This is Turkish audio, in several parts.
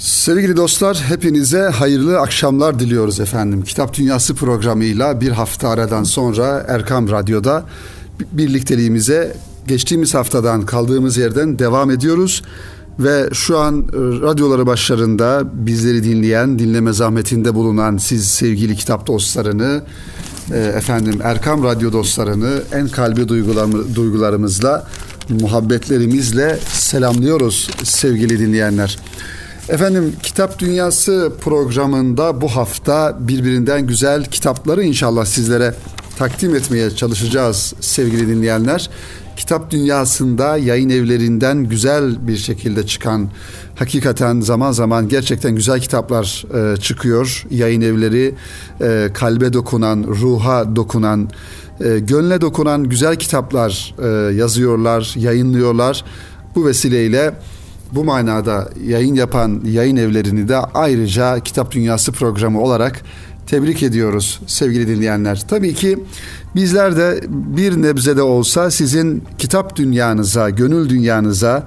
Sevgili dostlar hepinize hayırlı akşamlar diliyoruz efendim. Kitap Dünyası programıyla bir hafta aradan sonra Erkam Radyo'da birlikteliğimize geçtiğimiz haftadan kaldığımız yerden devam ediyoruz. Ve şu an e, radyoları başlarında bizleri dinleyen, dinleme zahmetinde bulunan siz sevgili kitap dostlarını, e, efendim Erkam Radyo dostlarını en kalbi duygularımızla, muhabbetlerimizle selamlıyoruz sevgili dinleyenler. Efendim Kitap Dünyası programında bu hafta birbirinden güzel kitapları inşallah sizlere takdim etmeye çalışacağız sevgili dinleyenler. Kitap dünyasında yayın evlerinden güzel bir şekilde çıkan hakikaten zaman zaman gerçekten güzel kitaplar e, çıkıyor. Yayın evleri e, kalbe dokunan, ruha dokunan, e, gönle dokunan güzel kitaplar e, yazıyorlar, yayınlıyorlar. Bu vesileyle bu manada yayın yapan yayın evlerini de ayrıca Kitap Dünyası programı olarak tebrik ediyoruz sevgili dinleyenler. Tabii ki bizler de bir nebzede olsa sizin kitap dünyanıza, gönül dünyanıza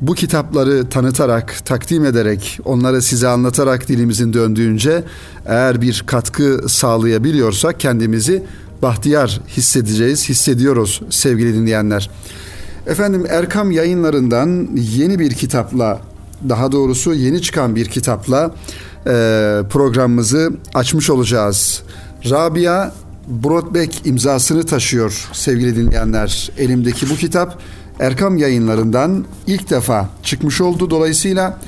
bu kitapları tanıtarak, takdim ederek, onları size anlatarak dilimizin döndüğünce eğer bir katkı sağlayabiliyorsak kendimizi bahtiyar hissedeceğiz, hissediyoruz sevgili dinleyenler. Efendim Erkam yayınlarından yeni bir kitapla daha doğrusu yeni çıkan bir kitapla e, programımızı açmış olacağız. Rabia Brodbeck imzasını taşıyor sevgili dinleyenler. Elimdeki bu kitap Erkam yayınlarından ilk defa çıkmış oldu. Dolayısıyla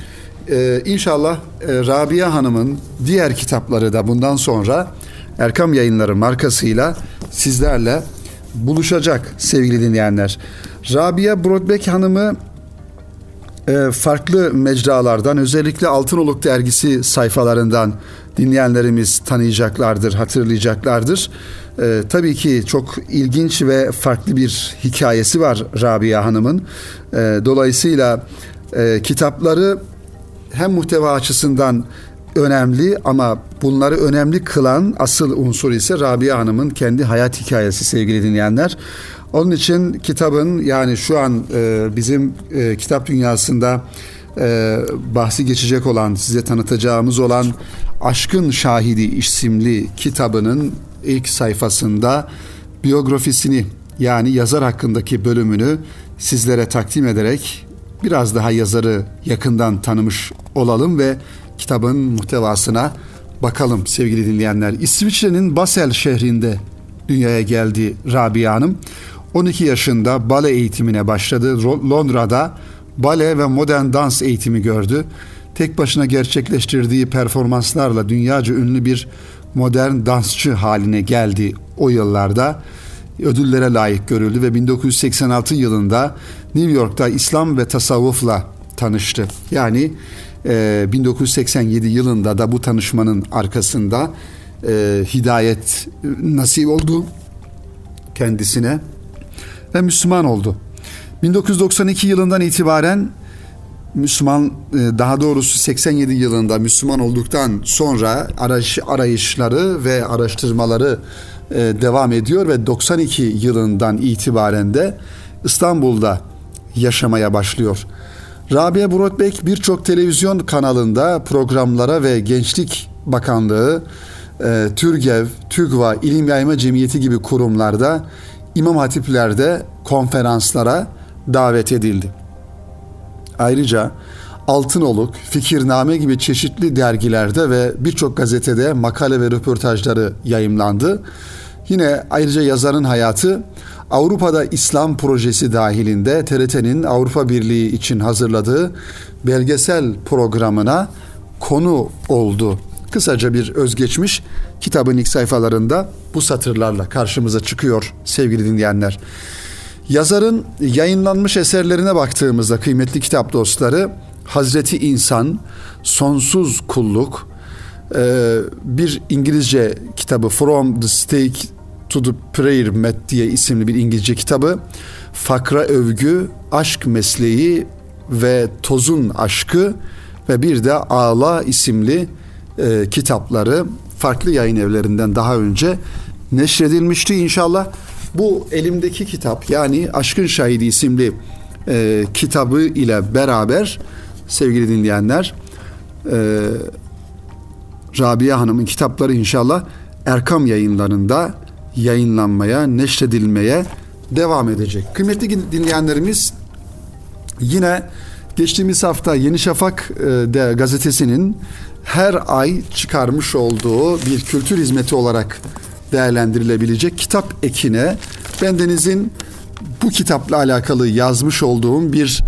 e, inşallah e, Rabia Hanım'ın diğer kitapları da bundan sonra Erkam Yayınları markasıyla sizlerle buluşacak sevgili dinleyenler. Rabia Brodbeck Hanım'ı e, farklı mecralardan özellikle Altınoluk dergisi sayfalarından dinleyenlerimiz tanıyacaklardır, hatırlayacaklardır. E, tabii ki çok ilginç ve farklı bir hikayesi var Rabia Hanım'ın. E, dolayısıyla e, kitapları hem muhteva açısından önemli ama bunları önemli kılan asıl unsur ise Rabia Hanım'ın kendi hayat hikayesi sevgili dinleyenler. Onun için kitabın yani şu an e, bizim e, kitap dünyasında e, bahsi geçecek olan, size tanıtacağımız olan Aşkın Şahidi isimli kitabının ilk sayfasında biyografisini yani yazar hakkındaki bölümünü sizlere takdim ederek biraz daha yazarı yakından tanımış olalım ve kitabın muhtevasına bakalım sevgili dinleyenler. İsviçre'nin Basel şehrinde dünyaya geldi Rabia Hanım. 12 yaşında bale eğitimine başladı. Londra'da bale ve modern dans eğitimi gördü. Tek başına gerçekleştirdiği performanslarla dünyaca ünlü bir modern dansçı haline geldi o yıllarda. Ödüllere layık görüldü ve 1986 yılında New York'ta İslam ve tasavvufla tanıştı. Yani e, 1987 yılında da bu tanışmanın arkasında e, hidayet nasip oldu kendisine ve Müslüman oldu. 1992 yılından itibaren Müslüman e, daha doğrusu 87 yılında Müslüman olduktan sonra arayış, arayışları ve araştırmaları e, devam ediyor ve 92 yılından itibaren de İstanbul'da yaşamaya başlıyor. Rabia Brotbeck birçok televizyon kanalında programlara ve Gençlik Bakanlığı, e, TÜRGEV, TÜGVA, İlim Yayma Cemiyeti gibi kurumlarda İmam hatiplerde konferanslara davet edildi. Ayrıca Altınoluk, Fikirname gibi çeşitli dergilerde ve birçok gazetede makale ve röportajları yayımlandı. Yine ayrıca yazarın hayatı Avrupa'da İslam projesi dahilinde TRT'nin Avrupa Birliği için hazırladığı belgesel programına konu oldu. Kısaca bir özgeçmiş kitabın ilk sayfalarında bu satırlarla karşımıza çıkıyor sevgili dinleyenler. Yazarın yayınlanmış eserlerine baktığımızda kıymetli kitap dostları Hazreti İnsan, Sonsuz Kulluk, e, bir İngilizce kitabı From the Stake to the Prayer Mat diye isimli bir İngilizce kitabı, Fakra Övgü, Aşk Mesleği ve Tozun Aşkı ve bir de Ağla isimli e, kitapları farklı yayın evlerinden daha önce neşredilmişti inşallah. Bu elimdeki kitap yani Aşkın Şahidi isimli e, kitabı ile beraber sevgili dinleyenler e, Rabia Hanım'ın kitapları inşallah Erkam yayınlarında yayınlanmaya, neşredilmeye devam edecek. Kıymetli dinleyenlerimiz yine geçtiğimiz hafta Yeni Şafak e, de gazetesinin her ay çıkarmış olduğu bir kültür hizmeti olarak değerlendirilebilecek kitap ekine bendenizin bu kitapla alakalı yazmış olduğum bir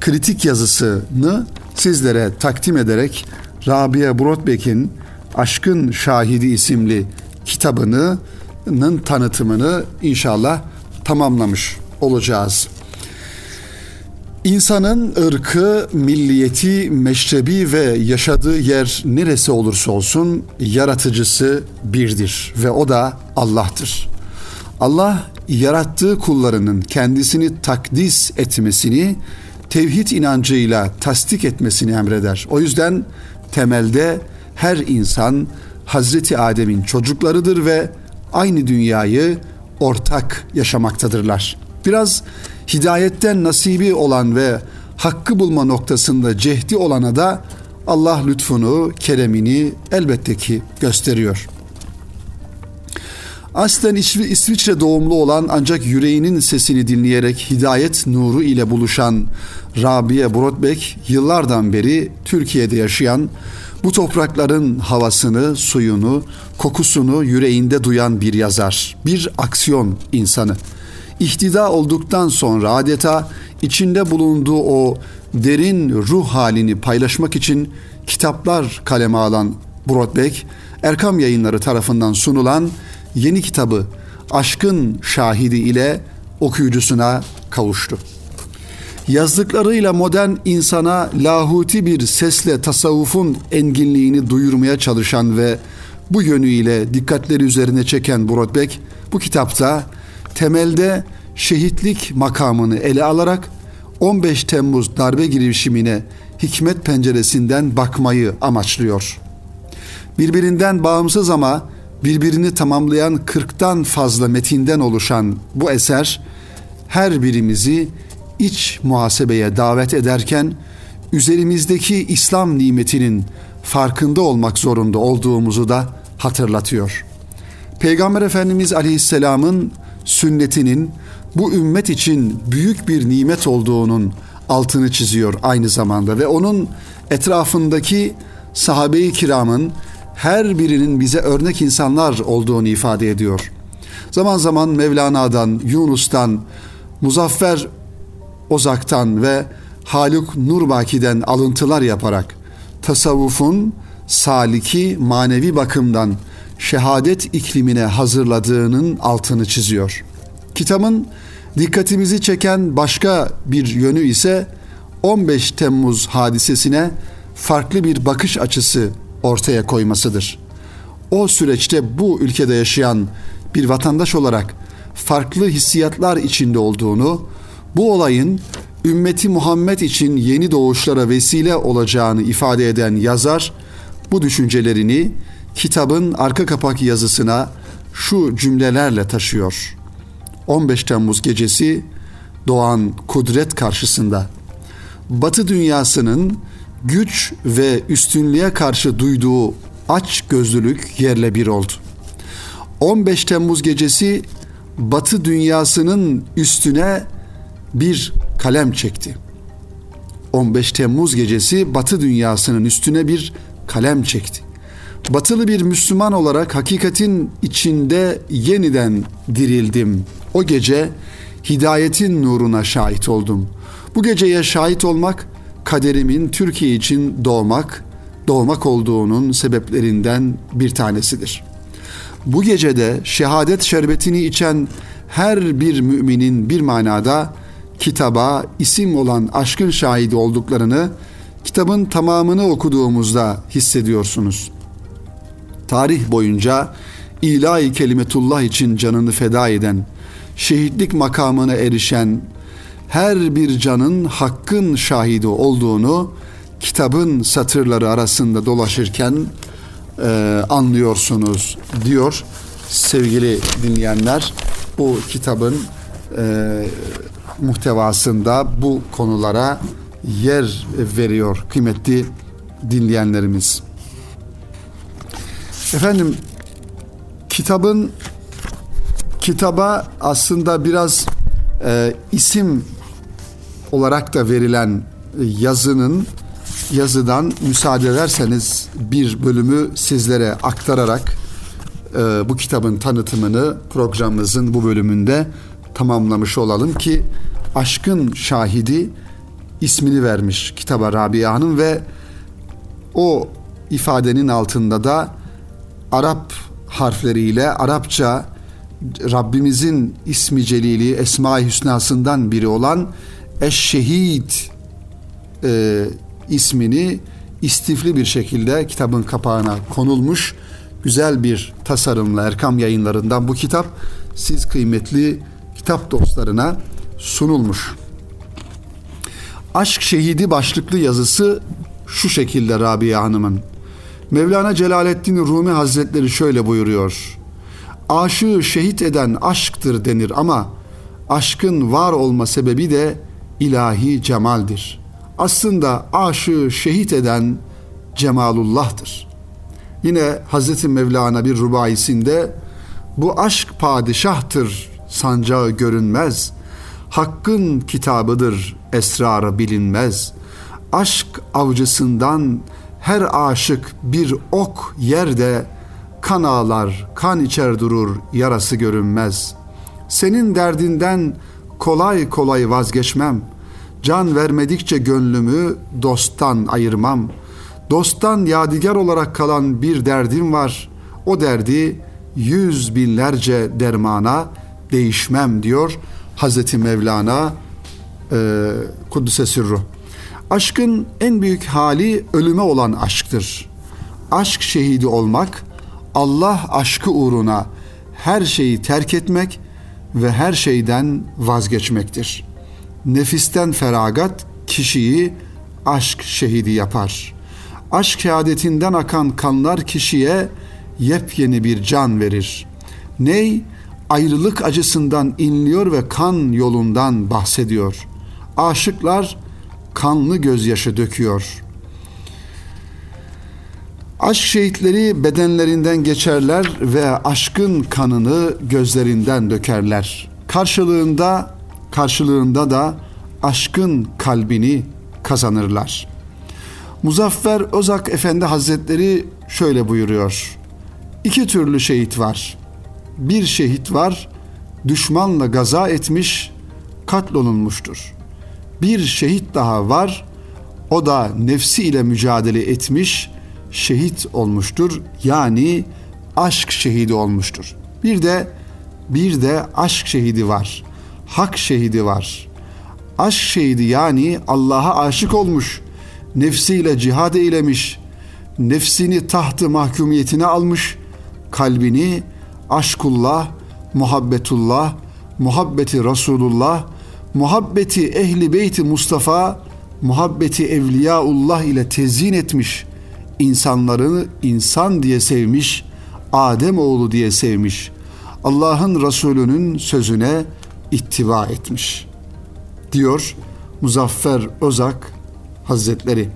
kritik yazısını sizlere takdim ederek Rabia Brotbeck'in Aşkın Şahidi isimli kitabının tanıtımını inşallah tamamlamış olacağız. İnsanın ırkı, milliyeti, meşrebi ve yaşadığı yer neresi olursa olsun yaratıcısı birdir ve o da Allah'tır. Allah yarattığı kullarının kendisini takdis etmesini, tevhid inancıyla tasdik etmesini emreder. O yüzden temelde her insan Hazreti Adem'in çocuklarıdır ve aynı dünyayı ortak yaşamaktadırlar. Biraz hidayetten nasibi olan ve hakkı bulma noktasında cehdi olana da Allah lütfunu, keremini elbette ki gösteriyor. Aslen İsviçre doğumlu olan ancak yüreğinin sesini dinleyerek hidayet nuru ile buluşan Rabia Brodbeck yıllardan beri Türkiye'de yaşayan bu toprakların havasını, suyunu, kokusunu yüreğinde duyan bir yazar, bir aksiyon insanı. İhtida olduktan sonra adeta içinde bulunduğu o derin ruh halini paylaşmak için kitaplar kaleme alan Brodbeck, Erkam Yayınları tarafından sunulan yeni kitabı Aşkın Şahidi ile okuyucusuna kavuştu. Yazdıklarıyla modern insana lahuti bir sesle tasavvufun enginliğini duyurmaya çalışan ve bu yönüyle dikkatleri üzerine çeken Brodbeck bu kitapta temelde şehitlik makamını ele alarak 15 Temmuz darbe girişimine hikmet penceresinden bakmayı amaçlıyor. Birbirinden bağımsız ama birbirini tamamlayan 40'tan fazla metinden oluşan bu eser her birimizi iç muhasebeye davet ederken üzerimizdeki İslam nimetinin farkında olmak zorunda olduğumuzu da hatırlatıyor. Peygamber Efendimiz Aleyhisselam'ın sünnetinin bu ümmet için büyük bir nimet olduğunun altını çiziyor aynı zamanda ve onun etrafındaki sahabe-i kiramın her birinin bize örnek insanlar olduğunu ifade ediyor. Zaman zaman Mevlana'dan, Yunus'tan, Muzaffer Ozak'tan ve Haluk Nurbaki'den alıntılar yaparak tasavvufun saliki manevi bakımdan şehadet iklimine hazırladığının altını çiziyor. Kitabın dikkatimizi çeken başka bir yönü ise 15 Temmuz hadisesine farklı bir bakış açısı ortaya koymasıdır. O süreçte bu ülkede yaşayan bir vatandaş olarak farklı hissiyatlar içinde olduğunu, bu olayın ümmeti Muhammed için yeni doğuşlara vesile olacağını ifade eden yazar bu düşüncelerini kitabın arka kapak yazısına şu cümlelerle taşıyor. 15 Temmuz gecesi doğan kudret karşısında Batı dünyasının güç ve üstünlüğe karşı duyduğu aç gözlülük yerle bir oldu. 15 Temmuz gecesi Batı dünyasının üstüne bir kalem çekti. 15 Temmuz gecesi Batı dünyasının üstüne bir kalem çekti. Batılı bir Müslüman olarak hakikatin içinde yeniden dirildim. O gece hidayetin nuruna şahit oldum. Bu geceye şahit olmak kaderimin Türkiye için doğmak, doğmak olduğunun sebeplerinden bir tanesidir. Bu gecede şehadet şerbetini içen her bir müminin bir manada kitaba isim olan aşkın şahidi olduklarını kitabın tamamını okuduğumuzda hissediyorsunuz. Tarih boyunca ilahi kelimetullah için canını feda eden, şehitlik makamına erişen her bir canın hakkın şahidi olduğunu kitabın satırları arasında dolaşırken e, anlıyorsunuz diyor sevgili dinleyenler. Bu kitabın e, muhtevasında bu konulara yer veriyor kıymetli dinleyenlerimiz. Efendim kitabın kitaba aslında biraz e, isim olarak da verilen yazının yazıdan müsaade ederseniz bir bölümü sizlere aktararak e, bu kitabın tanıtımını programımızın bu bölümünde tamamlamış olalım ki aşkın şahidi ismini vermiş kitaba Rabia Hanım ve o ifadenin altında da Arap harfleriyle Arapça Rabbimizin ismi celili Esma-i Hüsna'sından biri olan Eşşehid e, ismini istifli bir şekilde kitabın kapağına konulmuş. Güzel bir tasarımla Erkam yayınlarından bu kitap siz kıymetli kitap dostlarına sunulmuş. Aşk Şehidi başlıklı yazısı şu şekilde Rabia Hanım'ın. Mevlana Celaleddin Rumi Hazretleri şöyle buyuruyor. Aşığı şehit eden aşktır denir ama aşkın var olma sebebi de ilahi cemaldir. Aslında aşığı şehit eden cemalullah'tır. Yine Hazreti Mevlana bir rubayisinde bu aşk padişahtır sancağı görünmez. Hakkın kitabıdır esrarı bilinmez. Aşk avcısından her aşık bir ok yerde kan ağlar, kan içer durur, yarası görünmez. Senin derdinden kolay kolay vazgeçmem. Can vermedikçe gönlümü dosttan ayırmam. Dosttan yadigar olarak kalan bir derdim var. O derdi yüz binlerce dermana değişmem diyor Hazreti Mevlana e, Kuddise Sirru. Aşkın en büyük hali ölüme olan aşktır. Aşk şehidi olmak, Allah aşkı uğruna her şeyi terk etmek ve her şeyden vazgeçmektir. Nefisten feragat kişiyi aşk şehidi yapar. Aşk şehadetinden akan kanlar kişiye yepyeni bir can verir. Ney ayrılık acısından inliyor ve kan yolundan bahsediyor. Aşıklar kanlı gözyaşı döküyor. Aşk şehitleri bedenlerinden geçerler ve aşkın kanını gözlerinden dökerler. Karşılığında karşılığında da aşkın kalbini kazanırlar. Muzaffer Özak Efendi Hazretleri şöyle buyuruyor. İki türlü şehit var. Bir şehit var, düşmanla gaza etmiş, katlolunmuştur. Bir şehit daha var, o da nefsi ile mücadele etmiş, şehit olmuştur. Yani aşk şehidi olmuştur. Bir de bir de aşk şehidi var. Hak şehidi var. Aşk şehidi yani Allah'a aşık olmuş. Nefsiyle cihad eylemiş. Nefsini tahtı mahkumiyetine almış. Kalbini aşkullah, muhabbetullah, muhabbeti Resulullah, muhabbeti ehli beyti Mustafa, muhabbeti evliyaullah ile tezyin etmiş insanları insan diye sevmiş, Adem oğlu diye sevmiş. Allah'ın Resulü'nün sözüne ittiba etmiş. Diyor Muzaffer Özak Hazretleri.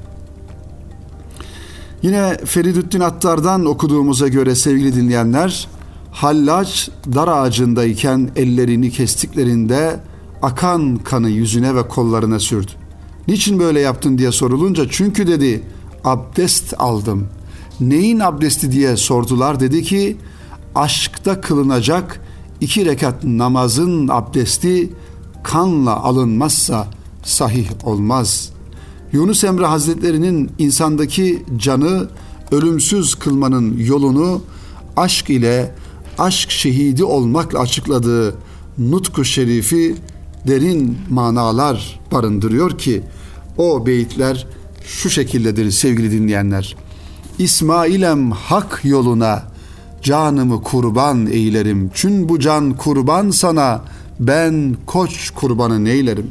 Yine Feridüddin Attar'dan okuduğumuza göre sevgili dinleyenler, Hallaç dar ağacındayken ellerini kestiklerinde akan kanı yüzüne ve kollarına sürdü. Niçin böyle yaptın diye sorulunca çünkü dedi abdest aldım. Neyin abdesti diye sordular. Dedi ki aşkta kılınacak iki rekat namazın abdesti kanla alınmazsa sahih olmaz. Yunus Emre Hazretleri'nin insandaki canı ölümsüz kılmanın yolunu aşk ile aşk şehidi olmakla açıkladığı nutku şerifi derin manalar barındırıyor ki o beyitler şu şekildedir sevgili dinleyenler. İsmailem hak yoluna canımı kurban eylerim. Çün bu can kurban sana ben koç kurbanı neylerim.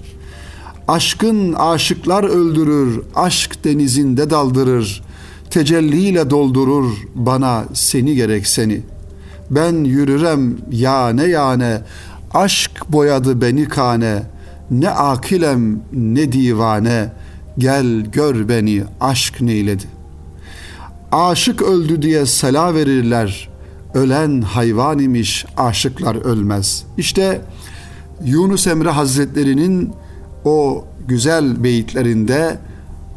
Aşkın aşıklar öldürür, aşk denizinde daldırır. Tecelliyle doldurur bana seni gerek seni. Ben yürürem yane yane, aşk boyadı beni kane. Ne akilem ne divane.'' Gel gör beni aşk neyledi. Aşık öldü diye sela verirler. Ölen hayvan imiş, aşıklar ölmez. İşte Yunus Emre Hazretleri'nin o güzel beyitlerinde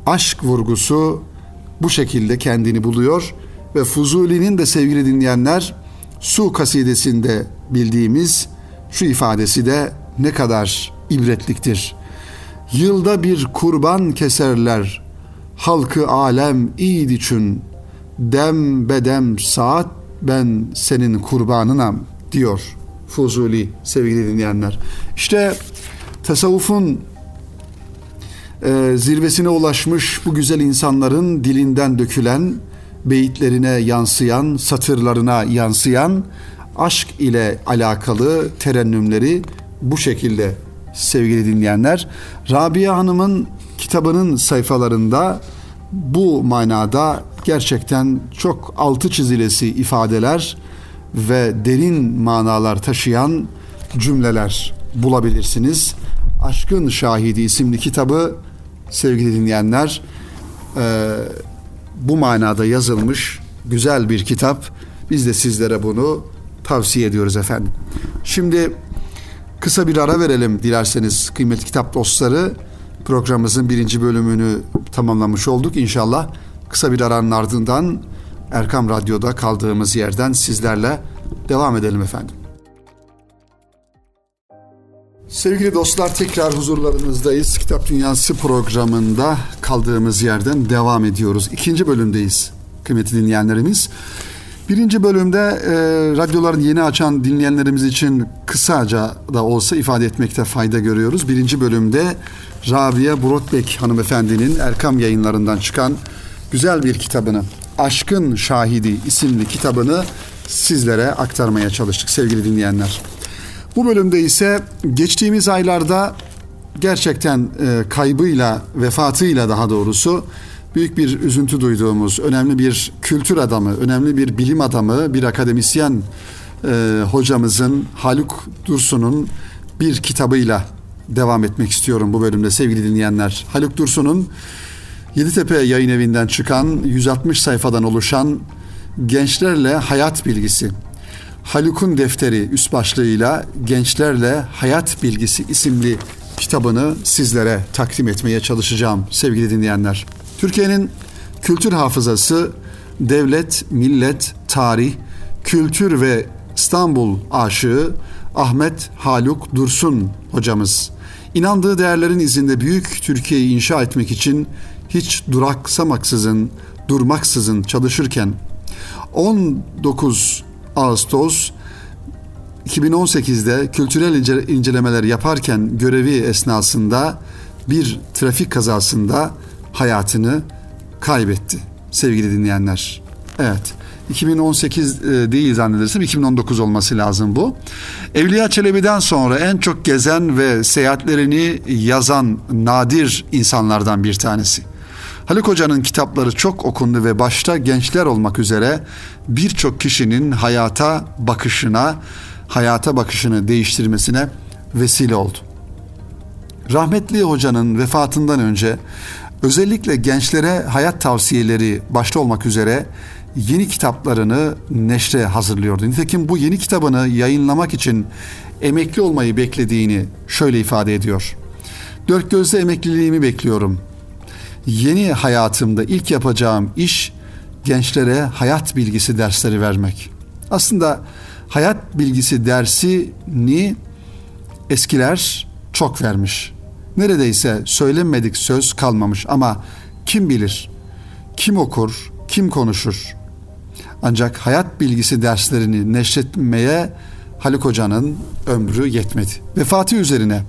aşk vurgusu bu şekilde kendini buluyor ve Fuzuli'nin de sevgili dinleyenler Su kasidesinde bildiğimiz şu ifadesi de ne kadar ibretliktir. Yılda bir kurban keserler, halkı alem iyid için, dem bedem saat ben senin kurbanınam diyor Fuzuli sevgili dinleyenler. İşte tasavvufun e, zirvesine ulaşmış bu güzel insanların dilinden dökülen, beyitlerine yansıyan, satırlarına yansıyan aşk ile alakalı terennümleri bu şekilde sevgili dinleyenler. Rabia Hanım'ın kitabının sayfalarında bu manada gerçekten çok altı çizilesi ifadeler ve derin manalar taşıyan cümleler bulabilirsiniz. Aşkın Şahidi isimli kitabı sevgili dinleyenler e, bu manada yazılmış güzel bir kitap. Biz de sizlere bunu tavsiye ediyoruz efendim. Şimdi kısa bir ara verelim dilerseniz kıymetli kitap dostları. Programımızın birinci bölümünü tamamlamış olduk inşallah. Kısa bir aranın ardından Erkam Radyo'da kaldığımız yerden sizlerle devam edelim efendim. Sevgili dostlar tekrar huzurlarınızdayız. Kitap Dünyası programında kaldığımız yerden devam ediyoruz. İkinci bölümdeyiz kıymetli dinleyenlerimiz. Birinci bölümde e, radyoların yeni açan dinleyenlerimiz için kısaca da olsa ifade etmekte fayda görüyoruz. Birinci bölümde Rabia Brotbek hanımefendinin Erkam yayınlarından çıkan güzel bir kitabını Aşkın Şahidi isimli kitabını sizlere aktarmaya çalıştık sevgili dinleyenler. Bu bölümde ise geçtiğimiz aylarda gerçekten e, kaybıyla, vefatıyla daha doğrusu büyük bir üzüntü duyduğumuz önemli bir kültür adamı, önemli bir bilim adamı, bir akademisyen e, hocamızın Haluk Dursun'un bir kitabıyla devam etmek istiyorum bu bölümde sevgili dinleyenler. Haluk Dursun'un Yeditepe yayın evinden çıkan 160 sayfadan oluşan Gençlerle Hayat Bilgisi Haluk'un defteri üst başlığıyla Gençlerle Hayat Bilgisi isimli kitabını sizlere takdim etmeye çalışacağım sevgili dinleyenler. Türkiye'nin kültür hafızası devlet, millet, tarih, kültür ve İstanbul aşığı Ahmet Haluk Dursun hocamız. İnandığı değerlerin izinde büyük Türkiye'yi inşa etmek için hiç duraksamaksızın, durmaksızın çalışırken 19 Ağustos 2018'de kültürel incelemeler yaparken görevi esnasında bir trafik kazasında hayatını kaybetti sevgili dinleyenler. Evet. 2018 e, değil zannedersem 2019 olması lazım bu. Evliya Çelebi'den sonra en çok gezen ve seyahatlerini yazan nadir insanlardan bir tanesi. Haluk Hoca'nın kitapları çok okundu ve başta gençler olmak üzere birçok kişinin hayata bakışına, hayata bakışını değiştirmesine vesile oldu. Rahmetli hocanın vefatından önce özellikle gençlere hayat tavsiyeleri başta olmak üzere yeni kitaplarını neşre hazırlıyordu. Nitekim bu yeni kitabını yayınlamak için emekli olmayı beklediğini şöyle ifade ediyor. Dört gözle emekliliğimi bekliyorum. Yeni hayatımda ilk yapacağım iş gençlere hayat bilgisi dersleri vermek. Aslında hayat bilgisi dersini eskiler çok vermiş. Neredeyse söylenmedik söz kalmamış ama kim bilir, kim okur, kim konuşur. Ancak hayat bilgisi derslerini neşretmeye Haluk Hoca'nın ömrü yetmedi. Vefatı üzerine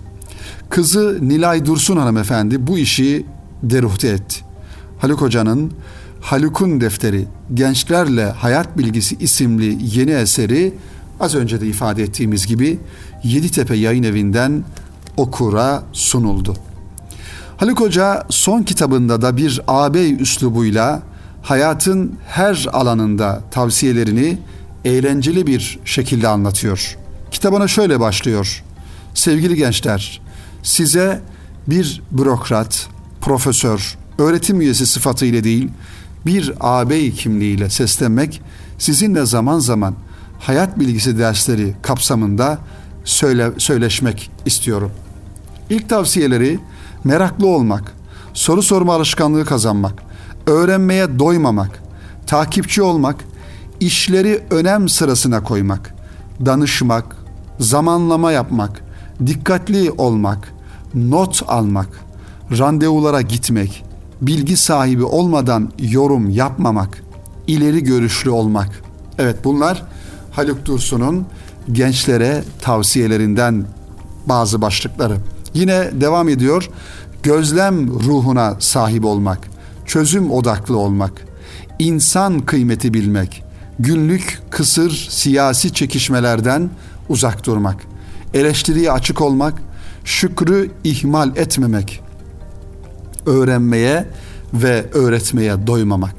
kızı Nilay Dursun hanımefendi bu işi deruhte etti. Haluk Hoca'nın Haluk'un defteri Gençlerle Hayat Bilgisi isimli yeni eseri az önce de ifade ettiğimiz gibi Yeditepe Yayın Evi'nden okura sunuldu. Haluk Hoca son kitabında da bir ağabey üslubuyla hayatın her alanında tavsiyelerini eğlenceli bir şekilde anlatıyor. Kitabına şöyle başlıyor. Sevgili gençler, size bir bürokrat, profesör, öğretim üyesi sıfatıyla değil, bir ağabey kimliğiyle seslenmek, sizinle zaman zaman hayat bilgisi dersleri kapsamında söyle, söyleşmek istiyorum. İlk tavsiyeleri meraklı olmak, soru sorma alışkanlığı kazanmak, öğrenmeye doymamak, takipçi olmak, işleri önem sırasına koymak, danışmak, zamanlama yapmak, dikkatli olmak, not almak, randevulara gitmek, bilgi sahibi olmadan yorum yapmamak, ileri görüşlü olmak. Evet bunlar Haluk Dursun'un gençlere tavsiyelerinden bazı başlıkları. Yine devam ediyor. Gözlem ruhuna sahip olmak, çözüm odaklı olmak, insan kıymeti bilmek, günlük kısır siyasi çekişmelerden uzak durmak, eleştiriye açık olmak, şükrü ihmal etmemek, öğrenmeye ve öğretmeye doymamak.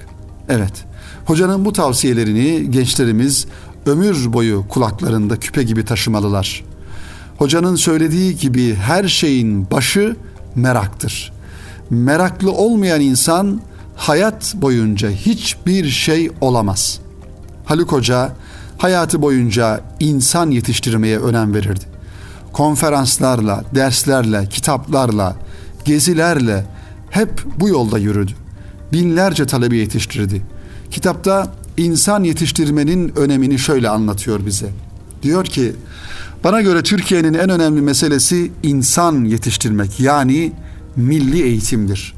Evet, hocanın bu tavsiyelerini gençlerimiz ömür boyu kulaklarında küpe gibi taşımalılar. Hocanın söylediği gibi her şeyin başı meraktır. Meraklı olmayan insan hayat boyunca hiçbir şey olamaz. Haluk Hoca hayatı boyunca insan yetiştirmeye önem verirdi. Konferanslarla, derslerle, kitaplarla, gezilerle hep bu yolda yürüdü. Binlerce talebe yetiştirdi. Kitapta insan yetiştirmenin önemini şöyle anlatıyor bize. Diyor ki, bana göre Türkiye'nin en önemli meselesi insan yetiştirmek yani milli eğitimdir.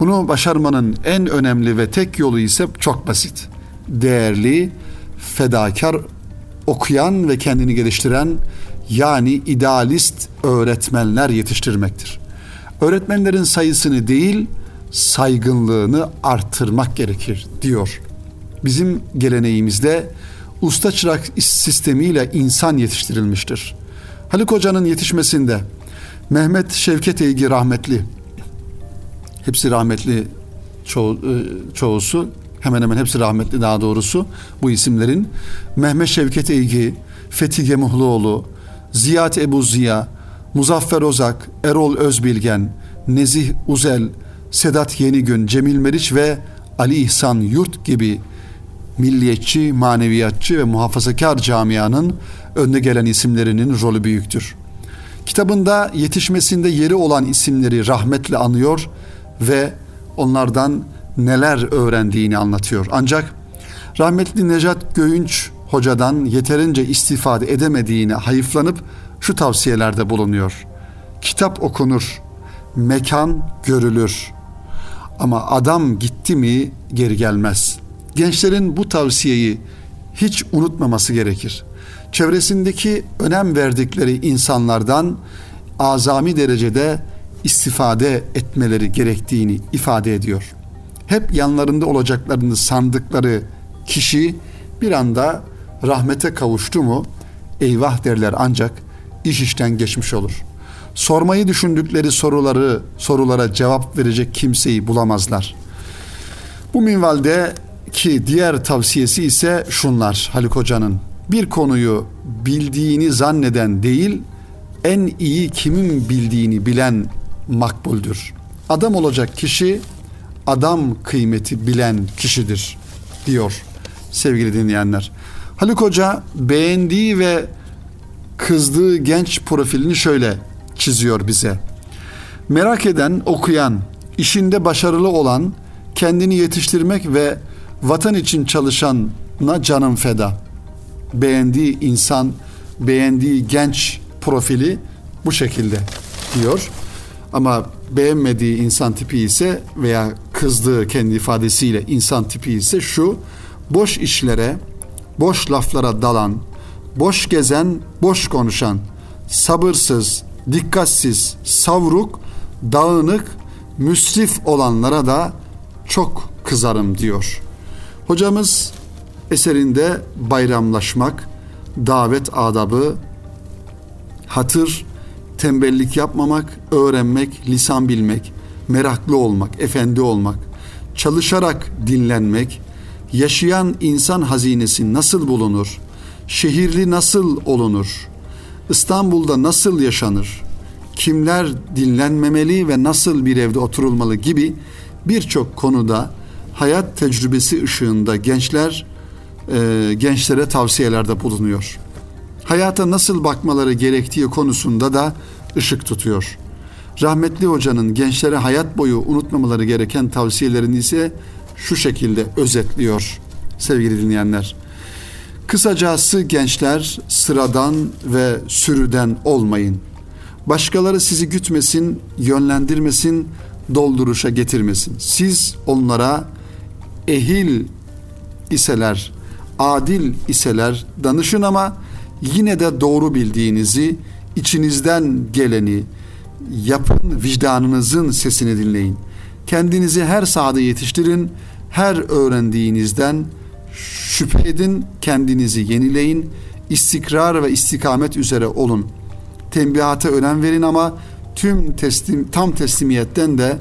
Bunu başarmanın en önemli ve tek yolu ise çok basit. Değerli, fedakar, okuyan ve kendini geliştiren yani idealist öğretmenler yetiştirmektir. Öğretmenlerin sayısını değil, saygınlığını artırmak gerekir diyor. Bizim geleneğimizde usta çırak sistemiyle insan yetiştirilmiştir. Haluk Hoca'nın yetişmesinde Mehmet Şevket Eygi rahmetli, hepsi rahmetli ço- e, çoğusu, hemen hemen hepsi rahmetli daha doğrusu bu isimlerin. Mehmet Şevket Eygi, Fethi Gemuhluoğlu, Ziyad Ebu Ziya, Muzaffer Ozak, Erol Özbilgen, Nezih Uzel, Sedat Yenigün, Cemil Meriç ve Ali İhsan Yurt gibi milliyetçi, maneviyatçı ve muhafazakar camianın önde gelen isimlerinin rolü büyüktür. Kitabında yetişmesinde yeri olan isimleri rahmetle anıyor ve onlardan neler öğrendiğini anlatıyor. Ancak rahmetli Necat Göğünç hocadan yeterince istifade edemediğini hayıflanıp şu tavsiyelerde bulunuyor. Kitap okunur, mekan görülür. Ama adam gitti mi geri gelmez. Gençlerin bu tavsiyeyi hiç unutmaması gerekir. Çevresindeki önem verdikleri insanlardan azami derecede istifade etmeleri gerektiğini ifade ediyor. Hep yanlarında olacaklarını sandıkları kişi bir anda rahmete kavuştu mu eyvah derler ancak iş işten geçmiş olur. Sormayı düşündükleri soruları sorulara cevap verecek kimseyi bulamazlar. Bu minvalde ki diğer tavsiyesi ise şunlar Haluk Hoca'nın. Bir konuyu bildiğini zanneden değil, en iyi kimin bildiğini bilen makbuldür. Adam olacak kişi adam kıymeti bilen kişidir diyor sevgili dinleyenler. Haluk Hoca beğendiği ve kızdığı genç profilini şöyle çiziyor bize. Merak eden, okuyan, işinde başarılı olan, kendini yetiştirmek ve vatan için çalışana canım feda. Beğendiği insan, beğendiği genç profili bu şekilde diyor. Ama beğenmediği insan tipi ise veya kızdığı kendi ifadesiyle insan tipi ise şu boş işlere, boş laflara dalan, boş gezen, boş konuşan, sabırsız, dikkatsiz, savruk, dağınık, müsrif olanlara da çok kızarım diyor. Hocamız eserinde bayramlaşmak, davet adabı, hatır, tembellik yapmamak, öğrenmek, lisan bilmek, meraklı olmak, efendi olmak, çalışarak dinlenmek, yaşayan insan hazinesi nasıl bulunur, şehirli nasıl olunur, İstanbul'da nasıl yaşanır, kimler dinlenmemeli ve nasıl bir evde oturulmalı gibi birçok konuda hayat tecrübesi ışığında gençler e, gençlere tavsiyelerde bulunuyor. Hayata nasıl bakmaları gerektiği konusunda da ışık tutuyor. Rahmetli hocanın gençlere hayat boyu unutmamaları gereken tavsiyelerini ise şu şekilde özetliyor sevgili dinleyenler. Kısacası gençler sıradan ve sürüden olmayın. Başkaları sizi gütmesin, yönlendirmesin, dolduruşa getirmesin. Siz onlara ehil iseler, adil iseler danışın ama yine de doğru bildiğinizi, içinizden geleni yapın, vicdanınızın sesini dinleyin. Kendinizi her sahada yetiştirin, her öğrendiğinizden şüphe edin, kendinizi yenileyin, istikrar ve istikamet üzere olun. Tembihata önem verin ama tüm teslim, tam teslimiyetten de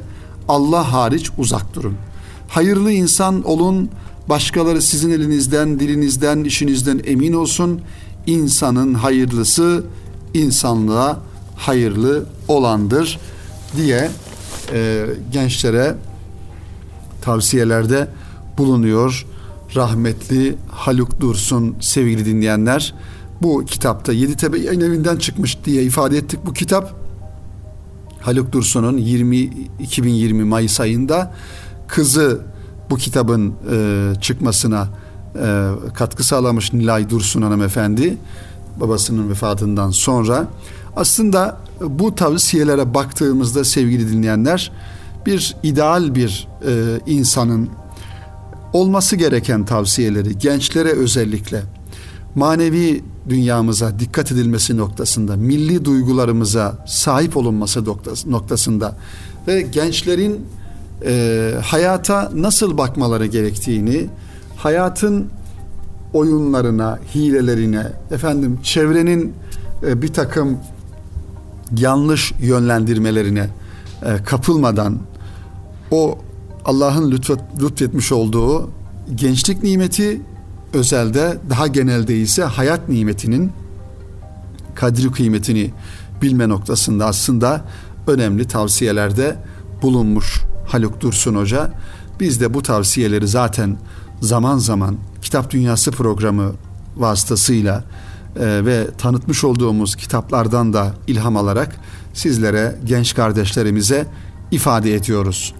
Allah hariç uzak durun. Hayırlı insan olun, başkaları sizin elinizden, dilinizden, işinizden emin olsun. İnsanın hayırlısı insanlığa hayırlı olandır diye e, gençlere tavsiyelerde bulunuyor rahmetli Haluk Dursun sevgili dinleyenler. Bu kitapta Yeditepe yayın evinden çıkmış diye ifade ettik bu kitap. Haluk Dursun'un 20 2020 Mayıs ayında kızı bu kitabın e, çıkmasına e, katkı sağlamış Nilay Dursun hanımefendi babasının vefatından sonra. Aslında bu tavsiyelere baktığımızda sevgili dinleyenler bir ideal bir e, insanın olması gereken tavsiyeleri gençlere özellikle manevi dünyamıza dikkat edilmesi noktasında, milli duygularımıza sahip olunması noktasında ve gençlerin e, hayata nasıl bakmaları gerektiğini, hayatın oyunlarına, hilelerine, efendim çevrenin e, bir takım yanlış yönlendirmelerine e, kapılmadan o Allah'ın lütfet, lütfetmiş olduğu gençlik nimeti özelde daha genelde ise hayat nimetinin kadri kıymetini bilme noktasında aslında önemli tavsiyelerde bulunmuş Haluk Dursun Hoca. Biz de bu tavsiyeleri zaten zaman zaman Kitap Dünyası programı vasıtasıyla e, ve tanıtmış olduğumuz kitaplardan da ilham alarak sizlere, genç kardeşlerimize ifade ediyoruz.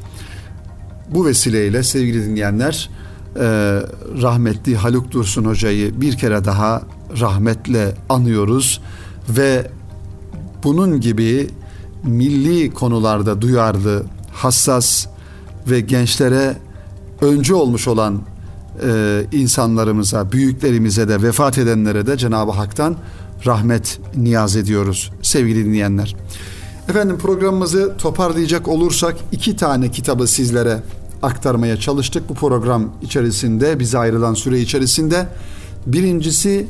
Bu vesileyle sevgili dinleyenler e, rahmetli Haluk Dursun Hoca'yı bir kere daha rahmetle anıyoruz ve bunun gibi milli konularda duyarlı, hassas ve gençlere öncü olmuş olan e, insanlarımıza, büyüklerimize de vefat edenlere de Cenab-ı Hak'tan rahmet niyaz ediyoruz sevgili dinleyenler. Efendim programımızı toparlayacak olursak iki tane kitabı sizlere aktarmaya çalıştık bu program içerisinde bize ayrılan süre içerisinde. Birincisi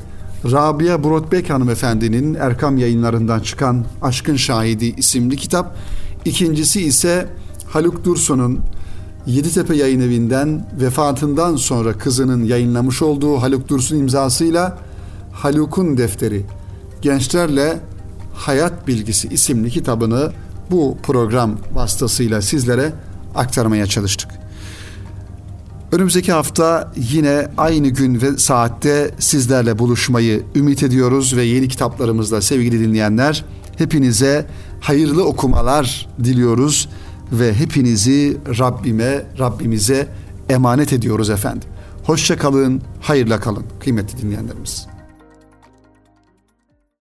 Rabia Brotbek hanımefendinin Erkam yayınlarından çıkan Aşkın Şahidi isimli kitap. İkincisi ise Haluk Dursun'un Yeditepe Yayın Evi'nden vefatından sonra kızının yayınlamış olduğu Haluk Dursun imzasıyla Haluk'un defteri Gençlerle Hayat Bilgisi isimli kitabını bu program vasıtasıyla sizlere aktarmaya çalıştık. Önümüzdeki hafta yine aynı gün ve saatte sizlerle buluşmayı ümit ediyoruz ve yeni kitaplarımızla sevgili dinleyenler hepinize hayırlı okumalar diliyoruz ve hepinizi Rabbime, Rabbimize emanet ediyoruz efendim. Hoşça kalın, hayırla kalın kıymetli dinleyenlerimiz.